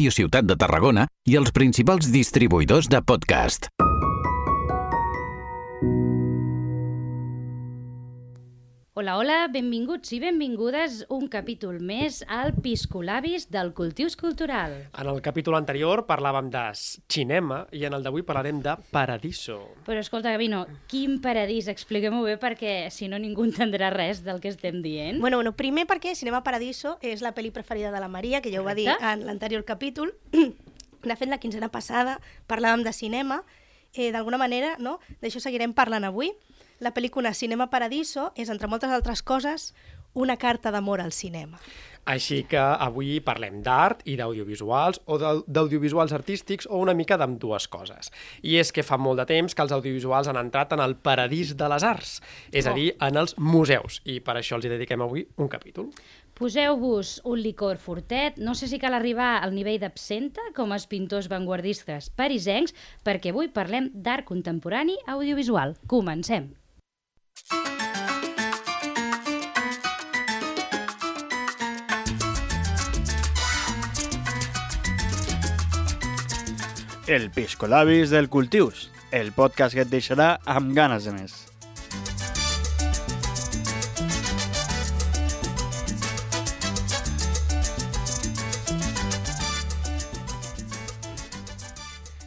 Ràdio Ciutat de Tarragona i els principals distribuïdors de podcast. Hola, hola, benvinguts i benvingudes un capítol més al Piscolabis del Cultius Cultural. En el capítol anterior parlàvem de cinema i en el d'avui parlarem de Paradiso. Però escolta, Gavino, quin paradís? Expliquem-ho bé perquè si no ningú entendrà res del que estem dient. Bueno, bueno, primer perquè Cinema Paradiso és la pel·li preferida de la Maria, que ja ho va dir en l'anterior capítol. De fet, la quinzena passada parlàvem de cinema. Eh, D'alguna manera, no? d'això seguirem parlant avui. La pel·lícula Cinema Paradiso és, entre moltes altres coses, una carta d'amor al cinema. Així que avui parlem d'art i d'audiovisuals o d'au- d'audiovisuals artístics o una mica d'ambdues coses. I és que fa molt de temps que els audiovisuals han entrat en el paradís de les arts, és a Oh. dir, en els museus, i per això els hi dediquem avui un capítol. Poseu-vos un licor fortet, no sé si cal arribar al nivell d'absenta com els pintors vanguardistes parisencs, perquè avui parlem d'art contemporani audiovisual. Comencem. El Piscolabis del Cultius, el podcast que et deixarà amb ganes de més.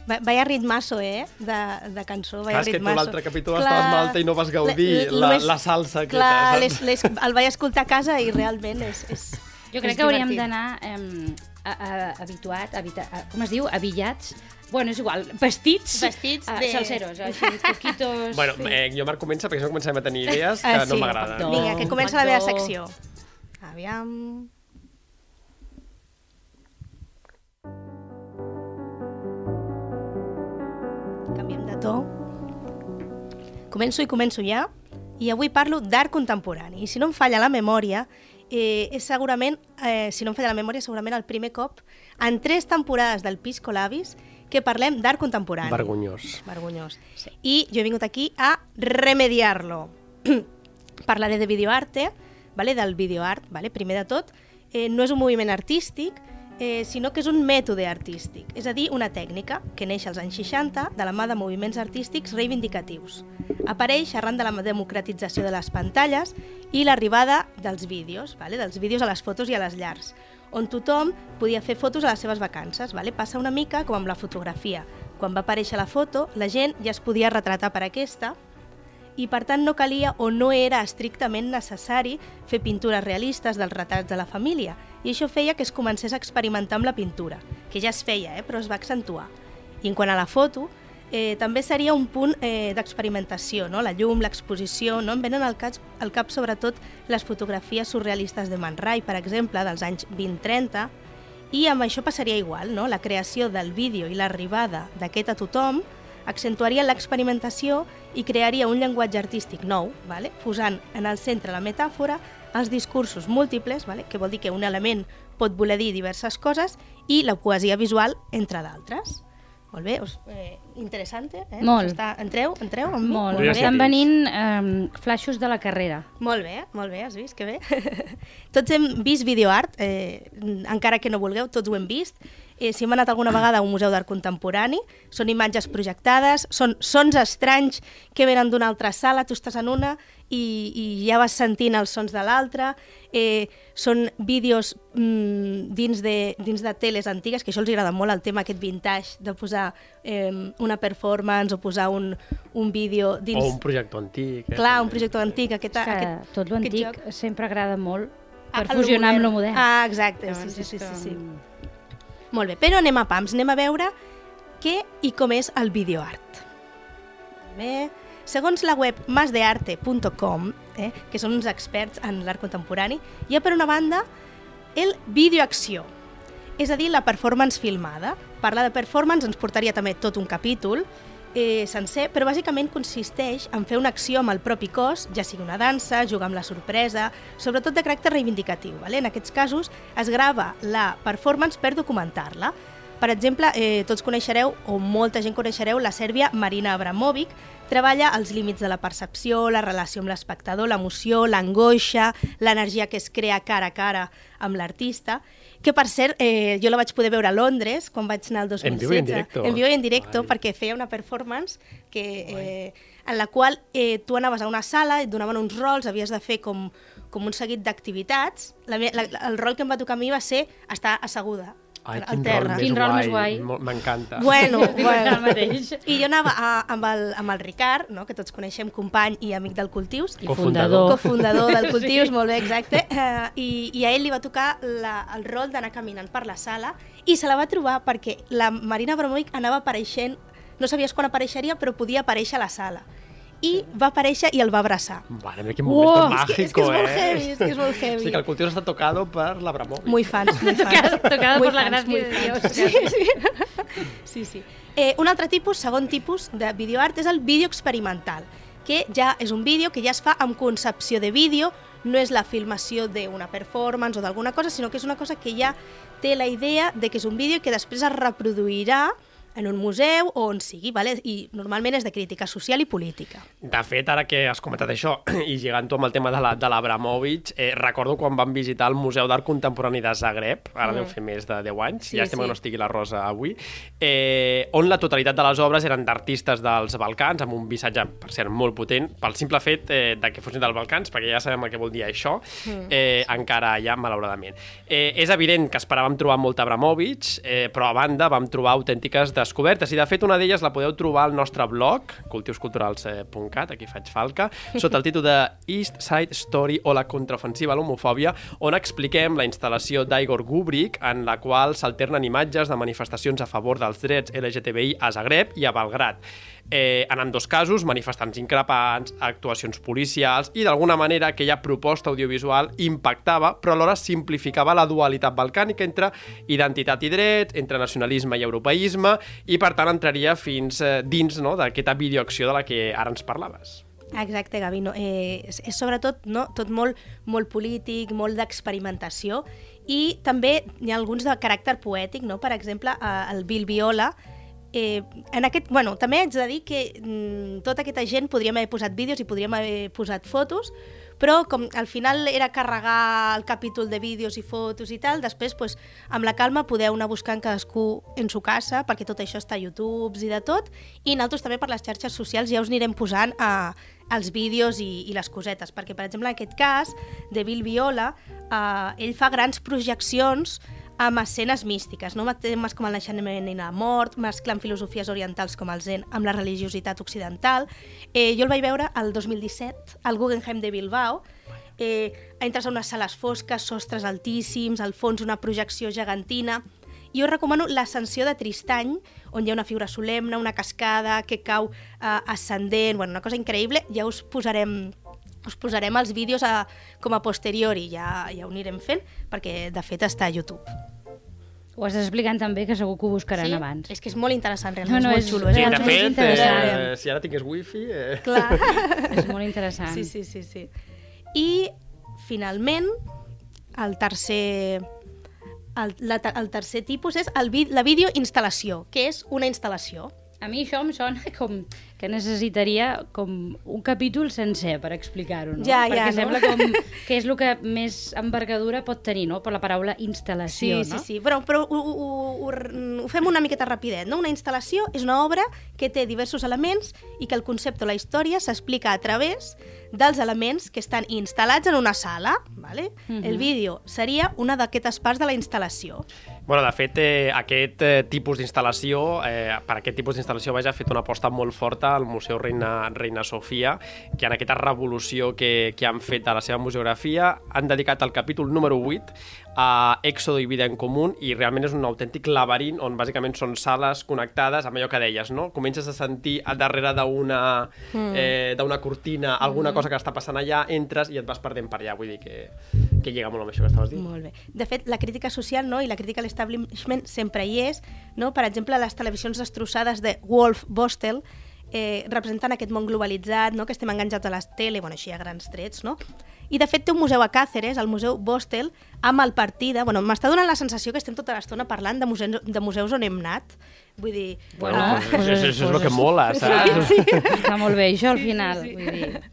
Vaya ritmazo, eh, de, de cançó. Vaya Clar, és que tu ritmazo. l'altre capítol estaves malta i no vas gaudir la, només- la salsa aquesta. Clar, saps? les, les, el vaig escoltar a casa i realment és, és Jo crec és que hauríem d'anar eh, a, a, habituat, habita, a, com es diu, avillats, bueno, és igual, vestits, Vestits de- salseros, així, poquitos... Bueno, eh, jo Marc comença perquè si no comencem a tenir idees que Ah, no sí. m'agraden. No. Vinga, que comença la meva secció. Aviam... Canviem de to. Començo i començo ja. I avui parlo d'art contemporani. I si no em falla la memòria, eh, és segurament, eh, si no em falla la memòria, segurament el primer cop en tres temporades del Pisco Labis que parlem d'art contemporani. Vergonyós. Vergonyós. Sí. I jo he vingut aquí a remediar-lo. Parlaré de videoarte, vale? del videoart, vale? primer de tot. Eh, no és un moviment artístic, eh, sinó que és un mètode artístic, és a dir, una tècnica que neix als anys 60 de la mà de moviments artístics reivindicatius. Apareix arran de la democratització de les pantalles i l'arribada dels vídeos, vale? dels vídeos a les fotos i a les llars, on tothom podia fer fotos a les seves vacances. Vale? Passa una mica com amb la fotografia. Quan va aparèixer la foto, la gent ja es podia retratar per aquesta i per tant no calia o no era estrictament necessari fer pintures realistes dels retrats de la família i això feia que es comencés a experimentar amb la pintura, que ja es feia, eh, però es va accentuar. I en quant a la foto, eh, també seria un punt eh, d'experimentació, no? la llum, l'exposició, no? em venen al cap, al cap sobretot les fotografies surrealistes de Man Ray, per exemple, dels anys 20-30, i amb això passaria igual, no? la creació del vídeo i l'arribada d'aquest a tothom accentuaria l'experimentació i crearia un llenguatge artístic nou, vale? posant en el centre la metàfora, els discursos múltiples, vale? que vol dir que un element pot voler dir diverses coses, i la poesia visual, entre d'altres. Molt bé, us, eh, interessant, eh? Molt. Us Està... Entreu, entreu amb mi? Molt, estan venint eh, flaixos de la carrera. Molt bé, molt bé, has vist? Que bé. tots hem vist videoart, eh, encara que no vulgueu, tots ho hem vist. Eh, si hem anat alguna vegada a un museu d'art contemporani, són imatges projectades, són sons estranys que venen d'una altra sala, tu estàs en una i, i ja vas sentint els sons de l'altra, eh, són vídeos mm, dins, de, dins de teles antigues, que això els agrada molt, el tema aquest vintage, de posar eh, una performance o posar un, un vídeo dins... O un projector antic. Eh? Clar, un projecte antic, aquest, que aquest, tot l'antic joc. sempre agrada molt per Ah, fusionar amb modern. lo modern. Ah, exacte, sí, sí, sí, sí, sí. Molt bé, però anem a pams, anem a veure què i com és el videoart. Bé, segons la web masdearte.com, eh, que són uns experts en l'art contemporani, hi ha per una banda el videoacció, és a dir, la performance filmada. Parlar de performance ens portaria també tot un capítol eh, sencer, però bàsicament consisteix en fer una acció amb el propi cos, ja sigui una dansa, jugar amb la sorpresa, sobretot de caràcter reivindicatiu. Vale? En aquests casos es grava la performance per documentar-la. Per exemple, eh, tots coneixereu, o molta gent coneixereu, la sèrbia Marina Abramovic, treballa els límits de la percepció, la relació amb l'espectador, l'emoció, l'angoixa, l'energia que es crea cara a cara amb l'artista, que per cert, eh, jo la vaig poder veure a Londres quan vaig anar el 2016. En viu i en directo. En i en directo, Guai. perquè feia una performance que, eh, en la qual eh, tu anaves a una sala, et donaven uns rols, havies de fer com, com un seguit d'activitats. El rol que em va tocar a mi va ser estar asseguda Ai, quin terra. rol més Quin rol guai. més guai. M'encanta. Bueno, bueno. mateix. I jo anava a, amb, el, amb el Ricard, no? que tots coneixem, company i amic del Cultius, I Cofundador. fundador. cofundador del Cultius, molt bé, exacte, eh, i, i a ell li va tocar la, el rol d'anar caminant per la sala i se la va trobar perquè la Marina Abramovic anava apareixent, no sabies quan apareixeria, però podia aparèixer a la sala. I va aparèixer i el va abraçar. Vale, mira quin moment és mágico, que- és que és molt eh? heavy, és que és molt heavy. Sí, que el cultiu està tocado per l'Abramovic. Muy fans, muy fans. Tocada, tocada Muy por la fans, gracia muy de. Dios. Sí, sí. sí, sí. Eh, un altre tipus, segon tipus de videoart, és el vídeo experimental, que ja és un vídeo que ja es fa amb concepció de vídeo, no és la filmació d'una performance o d'alguna cosa, sinó que és una cosa que ja té la idea de que és un vídeo que després es reproduirà en un museu o on sigui, vale? i normalment és de crítica social i política. De fet, ara que has comentat això, i lligant-ho amb el tema de la- de eh, recordo quan vam visitar el Museu d'Art Contemporani de Zagreb, ara mm. deu fer més de 10 anys, Sí, ja estem sí. que no estigui la Rosa avui, eh, on la totalitat de les obres eren d'artistes dels Balcans, amb un missatge, per cert, molt potent, pel simple fet eh, de que fossin dels Balcans, perquè ja sabem el que vol dir això, eh, encara ha, malauradament. Eh, és evident que esperàvem trobar molt Abramovic, eh, però a banda vam trobar autèntiques descobertes, i de fet una d'elles la podeu trobar al nostre blog, cultiusculturals.cat, aquí faig falca, sota el títol de East Side Story o la contraofensiva a l'homofòbia, on expliquem la instal·lació d'Igor Gubrick, en la qual s'alternen imatges de manifestacions a favor dels drets LGTBI a Zagreb i a Belgrat. Eh, en ambdós casos, manifestants increpants, actuacions policials i d'alguna manera aquella proposta audiovisual impactava, però alhora simplificava la dualitat balcànica entre identitat i drets, entre nacionalisme i europeisme, i per tant entraria fins eh, dins no, d'aquesta videoacció de la que ara ens parlaves. Exacte, Gavi. No, eh, és, és sobretot no, tot molt, molt polític, molt d'experimentació i també hi ha alguns de caràcter poètic, no? per exemple, eh, el Bill Viola, eh, en aquest, bueno, també haig de dir que mm, tota aquesta gent podríem haver posat vídeos i podríem haver posat fotos, però com al final era carregar el capítol de vídeos i fotos i tal, després pues, amb la calma podeu anar buscant cadascú en su casa, perquè tot això està a YouTube i de tot, i nosaltres també per les xarxes socials ja us anirem posant a, els vídeos i, i les cosetes, perquè per exemple en aquest cas de Bill Viola, eh, ell fa grans projeccions amb escenes místiques, no? temes com el naixement i la mort, mesclant filosofies orientals com el zen amb la religiositat occidental. Eh, jo el vaig veure el 2017 al Guggenheim de Bilbao, eh, entres a unes sales fosques, sostres altíssims, al fons una projecció gegantina, i us recomano l'ascensió de Tristany, on hi ha una figura solemne, una cascada que cau eh, ascendent, bueno, una cosa increïble, ja us posarem us posarem els vídeos a, com a posteriori, ja, ja ho anirem fent, perquè de fet està a YouTube. Ho estàs explicant també, que segur que ho buscaran sí? abans. És que és molt interessant, realment, No, no, és molt és- xulo. és Sí, de fet, eh, si ara tingués wifi... Eh... Clar. És molt interessant. Sí, sí, sí, sí. I, finalment, el tercer, el, la, el tercer tipus és el, vi- la videoinstal·lació, que és una instal·lació. A mi això em sona com que necessitaria com un capítol sencer per explicar-ho, no? Ja, Perquè ja, no? sembla com que és el que més envergadura pot tenir, no? Per la paraula instal·lació, sí, no? sí, sí, però, però ho, ho, ho, ho fem una miqueta rapidet, no? Una instal·lació és una obra que té diversos elements i que el concepte o la història s'explica a través dels elements que estan instal·lats en una sala, ¿vale? Mhm. El vídeo seria una d'aquestes parts de la instal·lació. Bueno, de fet, eh, aquest eh, tipus d'instal·lació, eh, per aquest tipus d'instal·lació, vaja, ha fet una aposta molt forta al Museu Reina, Reina Sofia, que en aquesta revolució que, que han fet a la seva museografia han dedicat el capítol número 8 a Èxodo i vida en comú i realment és un autèntic laberint on bàsicament són sales connectades amb allò que deies, no? Comences a sentir al darrere d'una eh, d'una cortina alguna cosa que està passant allà, entres i et vas perdent per allà, vull dir que, que lliga molt amb això que estaves dient. Molt bé. De fet, la crítica social no, i la crítica a l'establishment sempre hi és. No? Per exemple, les televisions destrossades de Wolf Bostel eh, representant aquest món globalitzat, no? que estem enganjats a les tele, bueno, així a grans trets, no? I de fet té un museu a Càceres, el Museu Bostel, amb el Partida. Bueno, m'està donant la sensació que estem tota l'estona parlant de museus, de museus on hem anat. Vull dir... Bueno, ah, pues, això, això és el que mola, saps? sí. Està molt bé, això al final. sí. Vull dir...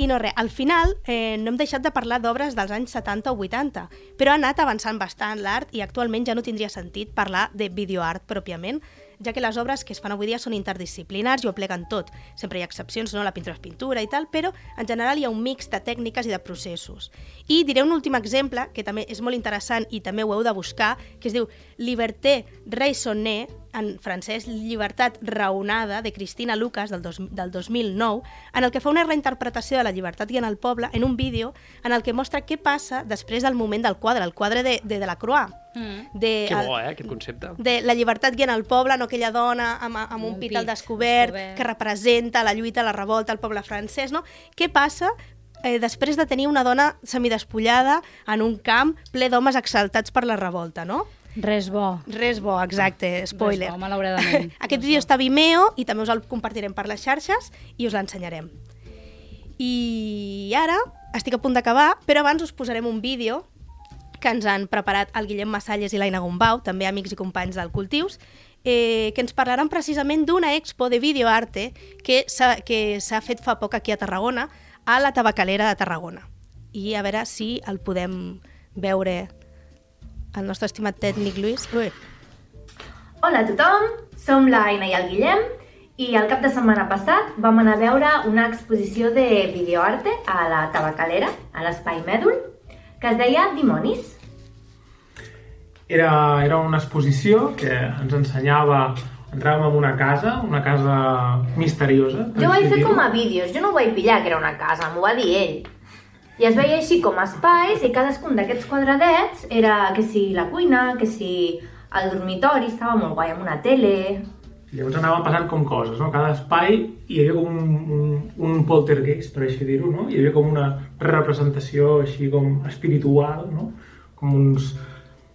I no res, al final eh, no hem deixat de parlar d'obres dels anys 70 o 80, però ha anat avançant bastant l'art i actualment ja no tindria sentit parlar de videoart pròpiament, ja que les obres que es fan avui dia són interdisciplinars i ho pleguen tot. Sempre hi ha excepcions, no? la pintura és pintura i tal, però en general hi ha un mix de tècniques i de processos. I diré un últim exemple, que també és molt interessant i també ho heu de buscar, que es diu Liberté raisonnée, en francès Llibertat raonada, de Cristina Lucas, del, dos, del 2009, en el que fa una reinterpretació de la llibertat i en el poble en un vídeo en el que mostra què passa després del moment del quadre, el quadre de, de, de la Croix. Mm. De, Que el- bo, eh, aquest concepte. de la llibertat guiant al poble, no aquella dona amb, amb un, un pit al pit descobert, descobert. que representa la lluita, la revolta al poble francès, no? Què passa eh, després de tenir una dona semidespullada en un camp ple d'homes exaltats per la revolta, no? Res bo. Res bo, exacte, spoiler. Res bo, malauradament. Aquest vídeo està a Vimeo i també us el compartirem per les xarxes i us l'ensenyarem. I ara estic a punt d'acabar, però abans us posarem un vídeo que ens han preparat el Guillem Massalles i l'Aina Gombau, també amics i companys del Cultius, eh, que ens parlaran precisament d'una expo de videoarte que s'ha fet fa poc aquí a Tarragona, a la Tabacalera de Tarragona. I a veure si el podem veure el nostre estimat tècnic Lluís. Ui. Hola a tothom, som la Aina i el Guillem i el cap de setmana passat vam anar a veure una exposició de videoarte a la Tabacalera, a l'Espai Mèdul, que es deia Dimonis. Era, era una exposició que ens ensenyava... Entràvem en una casa, una casa misteriosa. Jo ho vaig fer com a vídeos, jo no ho vaig pillar que era una casa, m'ho va dir ell. I es veia així com espais i cadascun d'aquests quadradets era que si la cuina, que si el dormitori, estava molt guai, amb una tele... Llavors anaven passant com coses, no? Cada espai hi havia com un, un, un poltergeist, per així dir-ho, no? Hi havia com una representació així com espiritual, no? Com uns...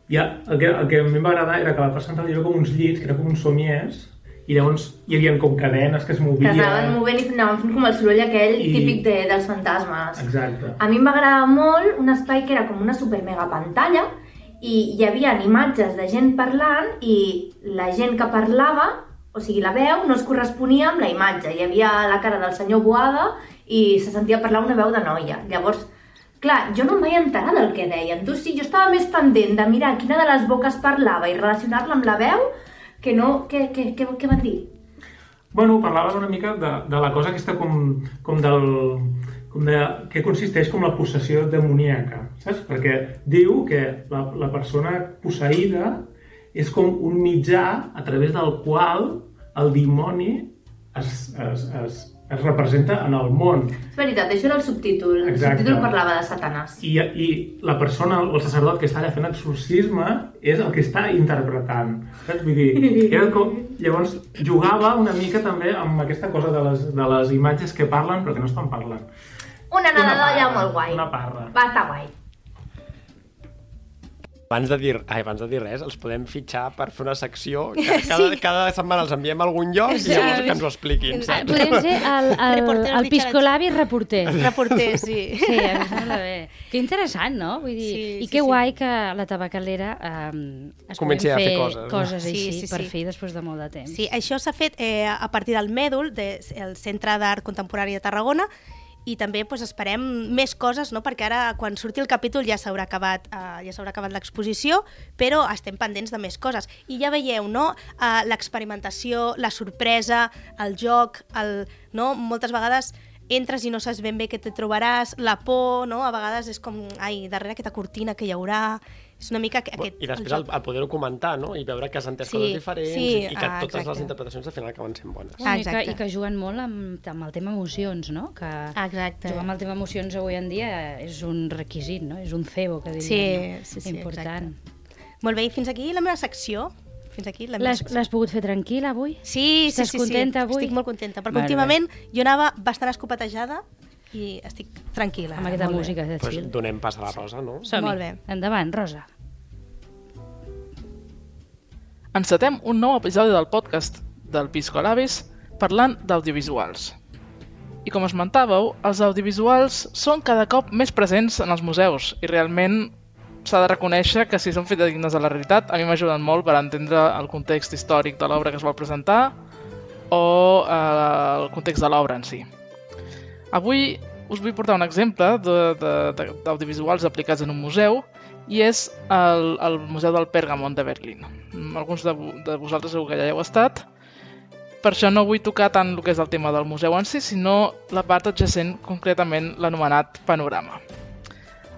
Ja, el, que, el que a mi em va agradar era que la part central com uns llits, que eren com uns somiers, i llavors hi havia com cadenes que es Que movien. anaven movent i anaven fent com el soroll aquell I- típic de, dels fantasmes. Exacte. A mi em va agradar molt un espai que era com una super mega pantalla i hi havia imatges de gent parlant i la gent que parlava, o sigui, la veu no es corresponia amb la imatge. Hi havia la cara del senyor Boada i se sentia parlar una veu de noia. Llavors, clar, jo no em vaig enterar del que deien. Tu sí, jo estava més pendent de mirar quina de les boques parlava i relacionar-la amb la veu que no... Què, què, què, què van dir? Bueno, parlaven una mica de, de la cosa aquesta com, com del... Com de, que consisteix com la possessió demoníaca, saps? Perquè diu que la, la persona posseïda és com un mitjà a través del qual el dimoni es, es, es, es representa en el món. És veritat, això era el subtítol. El Exacte. subtítol parlava de Satanàs. I, I la persona, o el sacerdot que està allà fent exorcisme és el que està interpretant. Saps? Vull dir, era com... Llavors jugava una mica també amb aquesta cosa de les, de les imatges que parlen però que no estan parlant. Una parra, molt guai. una parra. Va estar guai. Abans de, dir, ai, abans de dir res, els podem fitxar per fer una secció que cada, sí. cada setmana els enviem a algun lloc i llavors que ens ho expliquin, saps? Podem ser el, el, el literaris. piscolabi reporter. Reporter, sí. Sí, em sembla bé. Que interessant, no? Vull dir, Sí, I sí, que sí. guai que la tabacalera um, es Comenci a fer fer coses, no? coses Sí, així sí, per sí. fi després de molt de temps. Sí, això s'ha fet eh, a partir del Mèdul, de, el Centre d'Art Contemporani de Tarragona, i també doncs, esperem més coses, no? perquè ara quan surti el capítol ja s'haurà acabat, eh, ja s'haurà acabat l'exposició, però estem pendents de més coses. I ja veieu, no? Eh, l'experimentació, la sorpresa, el joc, el, no? moltes vegades entres i no saps ben bé què te trobaràs, la por, no? a vegades és com, ai, darrere aquesta cortina que hi haurà, és una mica que- aquest... I després el, joc. el poder-ho comentar, no? I veure que has entès Sí, coses diferents sí, i, i que ah, totes exacte. les interpretacions al final acaben sent bones. I, que, Exacte. I que juguen molt amb, amb el tema emocions, no? Que Exacte. jugar amb el tema emocions avui en dia és un requisit, no? És un cebo, que Sí, diríem. sí, sí, Important. Molt bé, i fins aquí la meva secció. Fins aquí la meva L'has secció. l'has pogut fer tranquil·la avui? Sí, sí, Estàs sí, contenta sí. avui? Estic molt contenta, perquè Vale, últimament jo anava bastant escopetejada i estic tranquil·la. Amb aquesta música de Pues chill. donem pas a la Rosa, no? Som-hi. Molt bé. Endavant, Rosa. Encetem un nou episodi del podcast del Piscolabis parlant d'audiovisuals. I com esmentàveu, els audiovisuals són cada cop més presents en els museus i realment s'ha de reconèixer que si són fidedignes a la realitat, a mi m'ajuden molt per entendre el context històric de l'obra que es vol presentar o eh, el context de l'obra en si. Avui us vull portar un exemple d'audiovisuals aplicats en un museu i és el, el Museu del Pergamon de Berlín. Alguns de, de vosaltres segur que ja heu estat per això no vull tocar tant el que és el tema del museu en si, sinó la part adjacent, concretament l'anomenat panorama.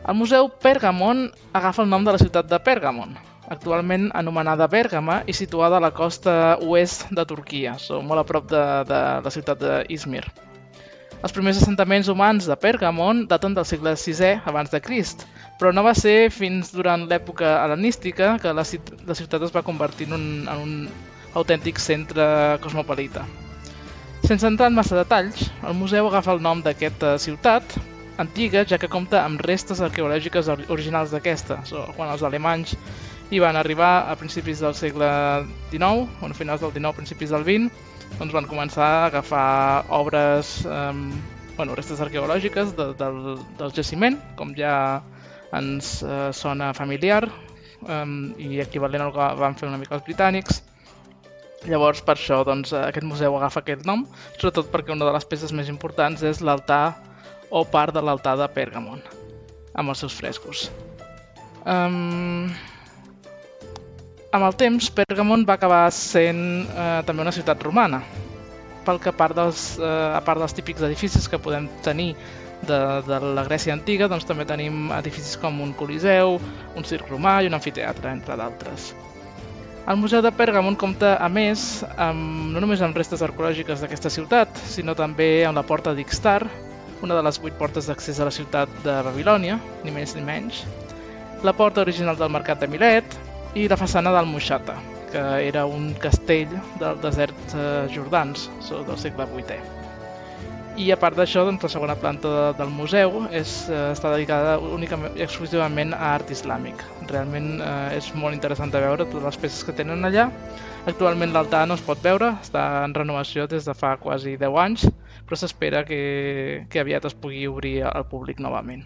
El museu Pergamon agafa el nom de la ciutat de Pergamon, actualment anomenada Bèrgama i situada a la costa oest de Turquia, molt a prop de, de la ciutat d'Izmir. Els primers assentaments humans de Pergamon daten del segle VI abans de Crist, però no va ser fins durant l'època hel·lenística que la, la ciutat es va convertir en un, en un autèntic centre cosmopolita. Sense entrar en massa detalls, el museu agafa el nom d'aquesta ciutat, antiga, ja que compta amb restes arqueològiques originals d'aquesta, quan els alemanys hi van arribar a principis del segle XIX, o a finals del XIX, principis del XX, doncs van començar a agafar obres, eh, bueno, restes arqueològiques de, del, del jaciment, com ja ens eh, sona familiar, eh, i equivalent al que van fer una mica els britànics. Llavors, per això, doncs, aquest museu agafa aquest nom, sobretot perquè una de les peces més importants és l'altar o part de l'altar de Pergamon, amb els seus frescos. Um... Amb el temps, Pergamon va acabar sent eh, també una ciutat romana, pel que part dels, eh, a part dels típics edificis que podem tenir de, de la Grècia antiga, doncs també tenim edificis com un coliseu, un circ romà i un amfiteatre, entre d'altres. El Museu de Pèrgamon compta, a més, amb, no només amb restes arqueològiques d'aquesta ciutat, sinó també amb la porta d'Ixtar, una de les vuit portes d'accés a la ciutat de Babilònia, ni més ni menys, la porta original del Mercat de Milet i la façana del Muixata, que era un castell del desert eh, Jordans, del segle VIII. I a part d'això, doncs, la segona planta de, del museu és, eh, està dedicada únicament i exclusivament a art islàmic. Realment eh, és molt interessant de veure totes les peces que tenen allà. Actualment l'altar no es pot veure, està en renovació des de fa quasi 10 anys, però s'espera que, que aviat es pugui obrir al públic novament.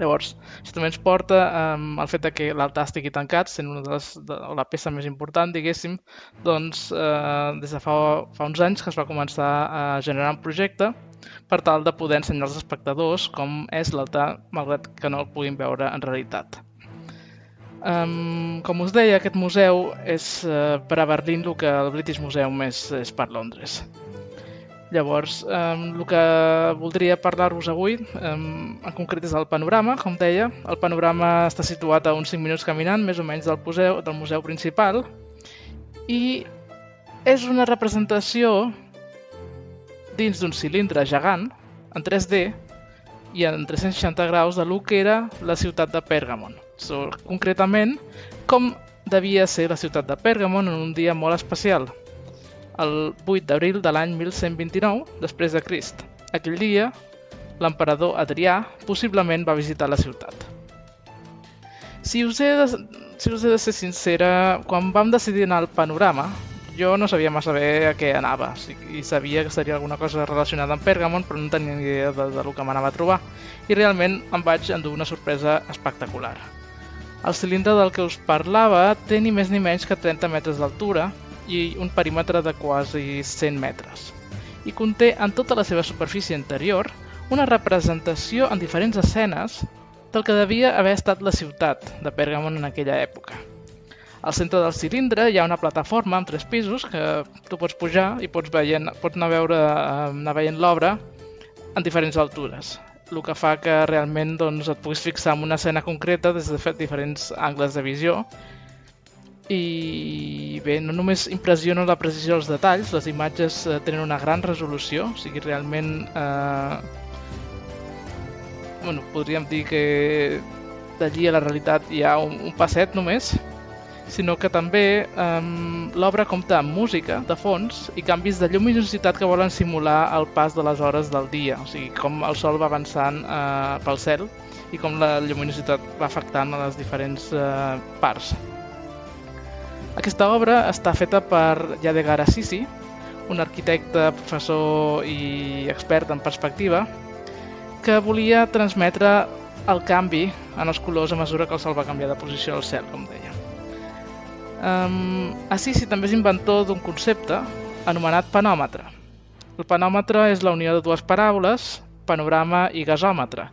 Llavors, això també ens porta um, al fet de que l'altar estigui tancat, sent una de les, de, la peça més important, diguéssim, doncs eh, des de fa, fa uns anys que es va començar a generar un projecte per tal de poder ensenyar als espectadors com és l'altar, malgrat que no el puguin veure en realitat. Um, com us deia, aquest museu és uh, per a Berlín el que el British Museum és, és per Londres. Llavors, el que voldria parlar-vos avui en concret és el panorama, com deia. El panorama està situat a uns 5 minuts caminant, més o menys del museu, del museu principal, i és una representació dins d'un cilindre gegant, en 3D, i en 360 graus de lo que era la ciutat de Pèrgamon. So, concretament, com devia ser la ciutat de Pèrgamon en un dia molt especial, el 8 d'abril de l'any 1129 després de Crist. Aquell dia, l'emperador Adrià possiblement va visitar la ciutat. Si us, he de, si us he de ser sincera, quan vam decidir anar al panorama, jo no sabia massa bé a què anava i sabia que seria alguna cosa relacionada amb Pergamon, però no tenia ni idea de, de lo que m'anava a trobar. I realment em vaig endur una sorpresa espectacular. El cilindre del que us parlava té ni més ni menys que 30 metres d'altura i un perímetre de quasi 100 metres. I conté en tota la seva superfície interior una representació en diferents escenes del que devia haver estat la ciutat de Pergamon en aquella època. Al centre del cilindre hi ha una plataforma amb tres pisos que tu pots pujar i pots, veient, pots anar, veure, eh, anar veient l'obra en diferents altures el que fa que realment doncs, et puguis fixar en una escena concreta des de diferents angles de visió i bé, no només impressiona la precisió dels detalls, les imatges eh, tenen una gran resolució, o sigui, realment eh, bueno, podríem dir que d'allí a la realitat hi ha un, un passet només, sinó que també eh, l'obra compta amb música de fons i canvis de lluminositat que volen simular el pas de les hores del dia, o sigui, com el sol va avançant eh, pel cel i com la lluminositat va afectant a les diferents eh, parts aquesta obra està feta per Yadegar Assisi, un arquitecte, professor i expert en perspectiva, que volia transmetre el canvi en els colors a mesura que el sol va canviar de posició al cel, com deia. Um, Assisi també és inventor d'un concepte anomenat panòmetre. El panòmetre és la unió de dues paraules, panorama i gasòmetre.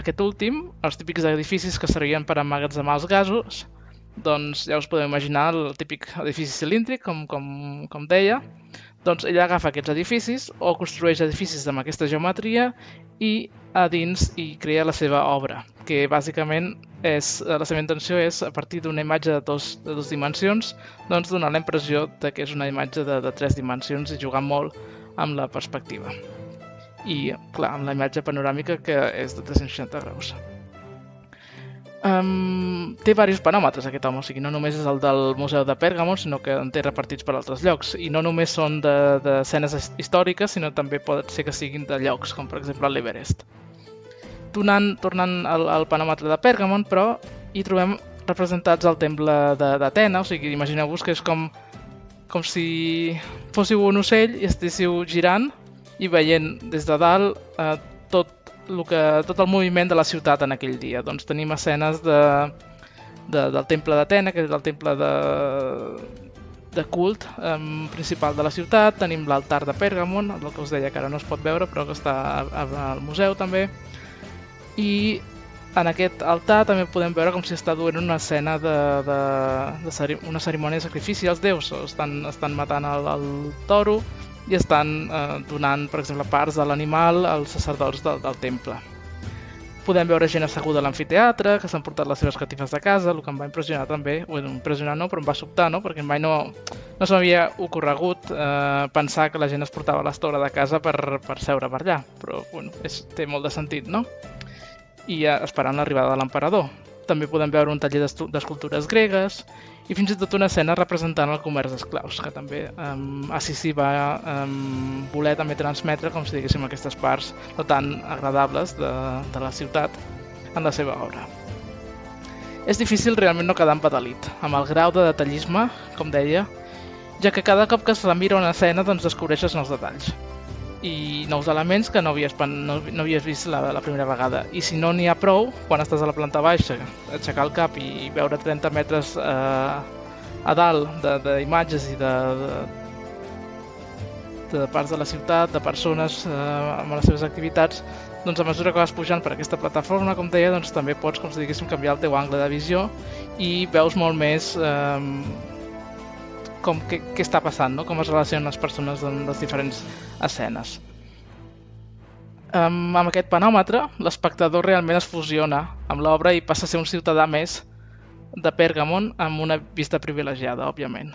Aquest últim, els típics edificis que servien per emmagatzemar els gasos, doncs ja us podeu imaginar el típic edifici cilíndric, com, com, com deia, doncs ella agafa aquests edificis o construeix edificis amb aquesta geometria i a dins hi crea la seva obra, que bàsicament és, la seva intenció és, a partir d'una imatge de dos, de dos dimensions, doncs donar la impressió de que és una imatge de, de tres dimensions i jugar molt amb la perspectiva. I, clar, amb la imatge panoràmica que és de 360 graus. Um, té diversos panòmetres aquest home, o sigui, no només és el del Museu de Pèrgamo, sinó que en té repartits per altres llocs. I no només són d'escenes de, de històriques, sinó també pot ser que siguin de llocs, com per exemple l'Everest. Tornant, tornant al, al panòmetre de Pèrgamon, però hi trobem representats al temple d'Atena, o sigui, imagineu-vos que és com, com si fóssiu un ocell i estéssiu girant i veient des de dalt eh, tot el que, tot el moviment de la ciutat en aquell dia. Doncs tenim escenes de, de, del temple d'Atena, que és el temple de, de cult um, principal de la ciutat, tenim l'altar de Pergamon, el que us deia que ara no es pot veure però que està al museu també, i en aquest altar també podem veure com si està duent una escena de, de, de ceri una cerimònia de sacrifici als déus, estan, estan matant el, el toro, i estan eh, donant, per exemple, parts de l'animal als sacerdots del, del temple. Podem veure gent asseguda a l'amfiteatre, que s'han portat les seves catifes de casa, el que em va impressionar també, bueno, impressionar no, però em va sobtar, no? perquè mai no, no s'havia ocorregut eh, pensar que la gent es portava l'estora de casa per, per seure per allà, però bueno, és, té molt de sentit, no? I eh, esperant l'arribada de l'emperador. També podem veure un taller d'escultures gregues i fins i tot una escena representant el comerç d'esclaus, que també um, Assisi va um, voler també transmetre, com si diguéssim, aquestes parts no tan agradables de, de la ciutat en la seva obra. És difícil realment no quedar empadalit, amb el grau de detallisme, com deia, ja que cada cop que es remira una escena doncs descobreixes nous detalls i nous elements que no havies, no, no havies vist la, la primera vegada. I si no n'hi ha prou, quan estàs a la planta baixa, aixecar el cap i veure 30 metres eh, a dalt d'imatges i de, de, de parts de la ciutat, de persones eh, amb les seves activitats, doncs a mesura que vas pujant per aquesta plataforma, com deia, doncs també pots, com si diguéssim, canviar el teu angle de visió i veus molt més eh, com què, què està passant, no? com es relacionen les persones en les diferents escenes. Um, amb aquest panòmetre, l'espectador realment es fusiona amb l'obra i passa a ser un ciutadà més de Pergamon amb una vista privilegiada, òbviament.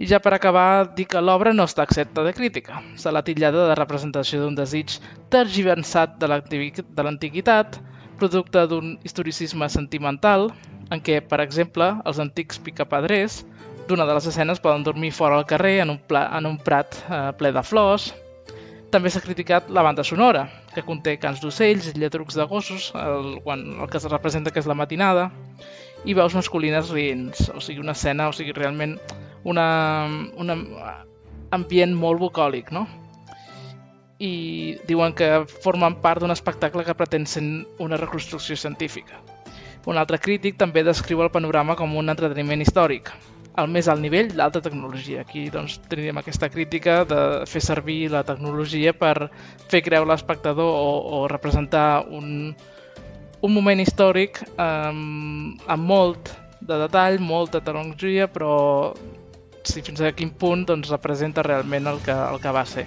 I ja per acabar, dir que l'obra no està accepta de crítica. Se l'ha titllada de representació d'un desig tergiversat de l'antiguitat, producte d'un historicisme sentimental, en què, per exemple, els antics picapadrers D'una de les escenes poden dormir fora al carrer en un, pla, en un prat eh, ple de flors. També s'ha criticat la banda sonora, que conté cants d'ocells lletrucs de gossos, el, quan el que es representa que és la matinada, i veus masculines rients, o sigui, una escena, o sigui, realment una, un ambient molt bucòlic, no? I diuen que formen part d'un espectacle que pretén ser una reconstrucció científica. Un altre crític també descriu el panorama com un entreteniment històric, al més alt nivell l'alta tecnologia. Aquí doncs, tenim aquesta crítica de fer servir la tecnologia per fer creure l'espectador o, o representar un, un moment històric um, amb molt de detall, molta tecnologia, però si fins a quin punt doncs, representa realment el que, el que va ser.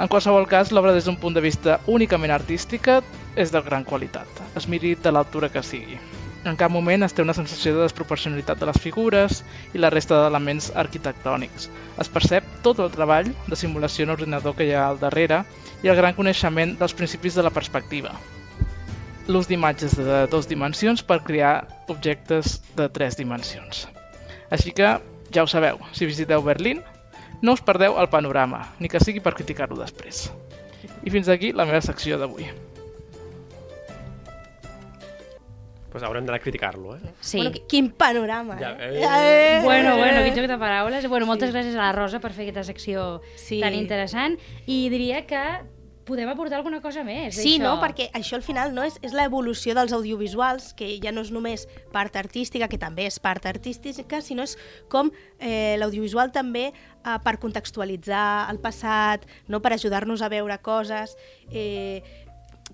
En qualsevol cas, l'obra des d'un punt de vista únicament artística és de gran qualitat, es miri de l'altura que sigui. En cap moment es té una sensació de desproporcionalitat de les figures i la resta d'elements arquitectònics. Es percep tot el treball de simulació en ordinador que hi ha al darrere i el gran coneixement dels principis de la perspectiva. L'ús d'imatges de dues dimensions per crear objectes de tres dimensions. Així que, ja ho sabeu, si visiteu Berlín, no us perdeu el panorama, ni que sigui per criticar-lo després. I fins aquí la meva secció d'avui. Pues haurem d'anar a criticar-lo, eh? Sí. Bueno, qui- quin panorama, Ja, eh? eh. Eh, Bueno, bueno, eh. quin joc de paraules. Bueno, moltes gràcies a la Rosa per fer aquesta secció Sí. tan interessant. I diria que podem aportar alguna cosa més. Sí, d'això. no? Perquè això al final no és, és l'evolució dels audiovisuals, que ja no és només part artística, que també és part artística, sinó és com eh, l'audiovisual també eh, per contextualitzar el passat, no per ajudar-nos a veure coses... Eh,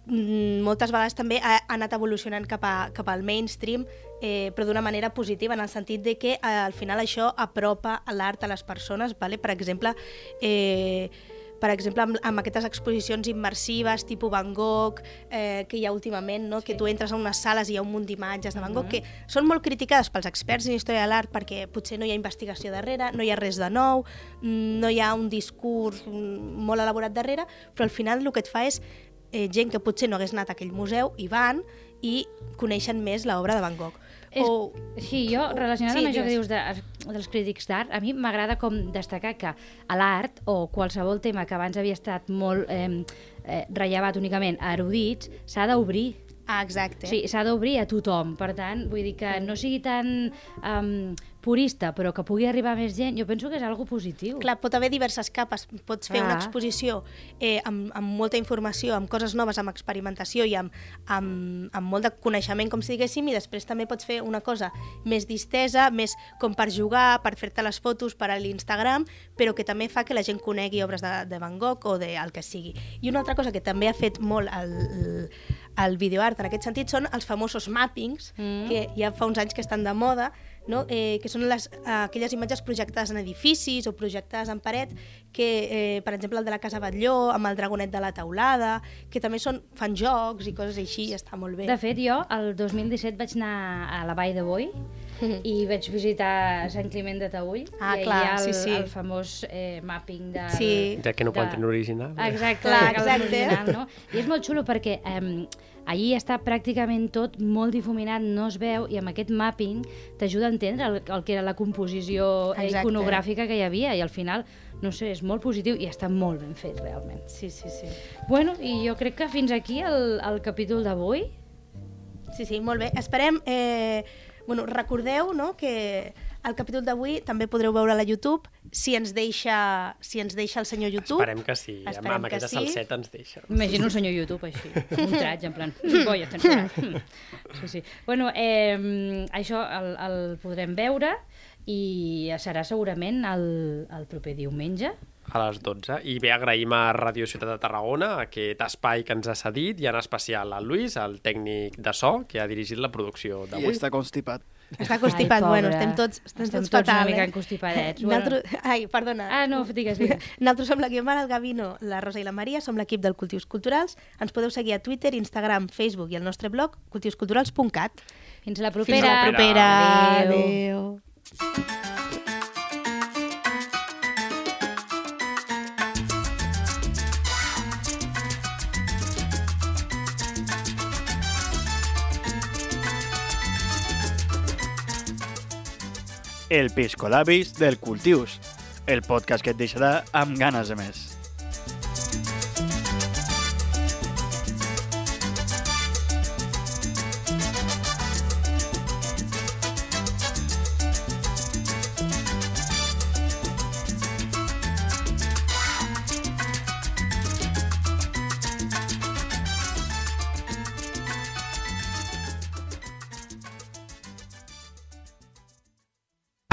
moltes vegades també ha, anat evolucionant cap, a, cap al mainstream, eh, però d'una manera positiva, en el sentit de que eh, al final això apropa l'art a les persones. Vale? Per exemple, eh, per exemple, amb, amb aquestes exposicions immersives, tipus Van Gogh, eh, que hi ha últimament, no? que tu entres a unes sales i hi ha un munt d'imatges de Van Gogh, que són molt criticades pels experts en història de l'art perquè potser no hi ha investigació darrere, no hi ha res de nou, mm, no hi ha un discurs mm, molt elaborat darrere, però al final el que et fa és eh, gent que potser no hagués anat a aquell museu i van i coneixen més l'obra de Van Gogh. És, O, sí, jo, relacionat sí, amb això que dius de, dels crítics d'art, a mi m'agrada com destacar que a l'art, o qualsevol tema que abans havia estat molt eh, eh, rellevat únicament a erudits, s'ha d'obrir. ah, exacte. Sí, s'ha d'obrir a tothom. Per tant, vull dir que no sigui tan um, purista, però que pugui arribar més gent, jo penso que és algo positiu. Clar, pot haver diverses capes. Pots fer una Ah. exposició eh, amb, amb molta informació, amb coses noves, amb experimentació i amb, amb, amb molt de coneixement, com si diguéssim, i després també pots fer una cosa més distesa, més com per jugar, per fer-te les fotos per a l'Instagram, però que també fa que la gent conegui obres de, de Van Gogh o de el que sigui. I una altra cosa que també ha fet molt el, el, el videoart en aquest sentit són els famosos mappings, Mm. que ja fa uns anys que estan de moda, no? eh, que són les, eh, aquelles imatges projectades en edificis o projectades en paret, que, eh, per exemple, el de la Casa Batlló, amb el dragonet de la taulada, que també són, fan jocs i coses així, i està molt bé. De fet, jo el 2017 vaig anar a la Vall de Boi i vaig visitar Sant Climent de Taüll Ah, i clar, hi ha el, sí, sí. el famós eh, mapping de... Sí. Ja que no poden tenir original. Exacte, Clar, exacte. original, no? I és molt xulo perquè eh, allí està pràcticament tot molt difuminat, no es veu, i amb aquest mapping t'ajuda a entendre el, el que era la composició Exacte. iconogràfica que hi havia, i al final, no sé, és molt positiu i està molt ben fet, realment. Sí, sí, sí. Bueno, i jo crec que fins aquí el, el capítol d'avui. Sí, sí, molt bé. Esperem... Eh, bueno, recordeu no, que el capítol d'avui també podreu veure a la YouTube si ens deixa, si ens deixa el senyor YouTube. Esperem que sí. amb, Esperem amb que aquesta sí. salseta ens deixa. M'imagino el senyor YouTube així, amb un traig, en plan, coi, censurat. Sí, sí. Bueno, eh, això el, el podrem veure i serà segurament el, el proper diumenge. a les 12. I bé, agraïm a Ràdio Ciutat de Tarragona aquest espai que ens ha cedit i en especial al Lluís, el tècnic de so, que ha dirigit la producció I d'avui. està constipat. Està constipat, Ai, bueno, estem tots, estem Estem tots tots fatal, una mica eh? encostipadets. Nosaltres... Ai, perdona. Ah, no, digues, digues. Nosaltres som l'equip Mare, el Gavino, la Rosa i la Maria, som l'equip del Cultius Culturals. Ens podeu seguir a Twitter, Instagram, Facebook i el nostre blog, cultiusculturals.cat. Fins la Fins propera. la propera. Adéu. Adéu. El Piscolabis del Cultius, el podcast que et deixarà amb ganes de més.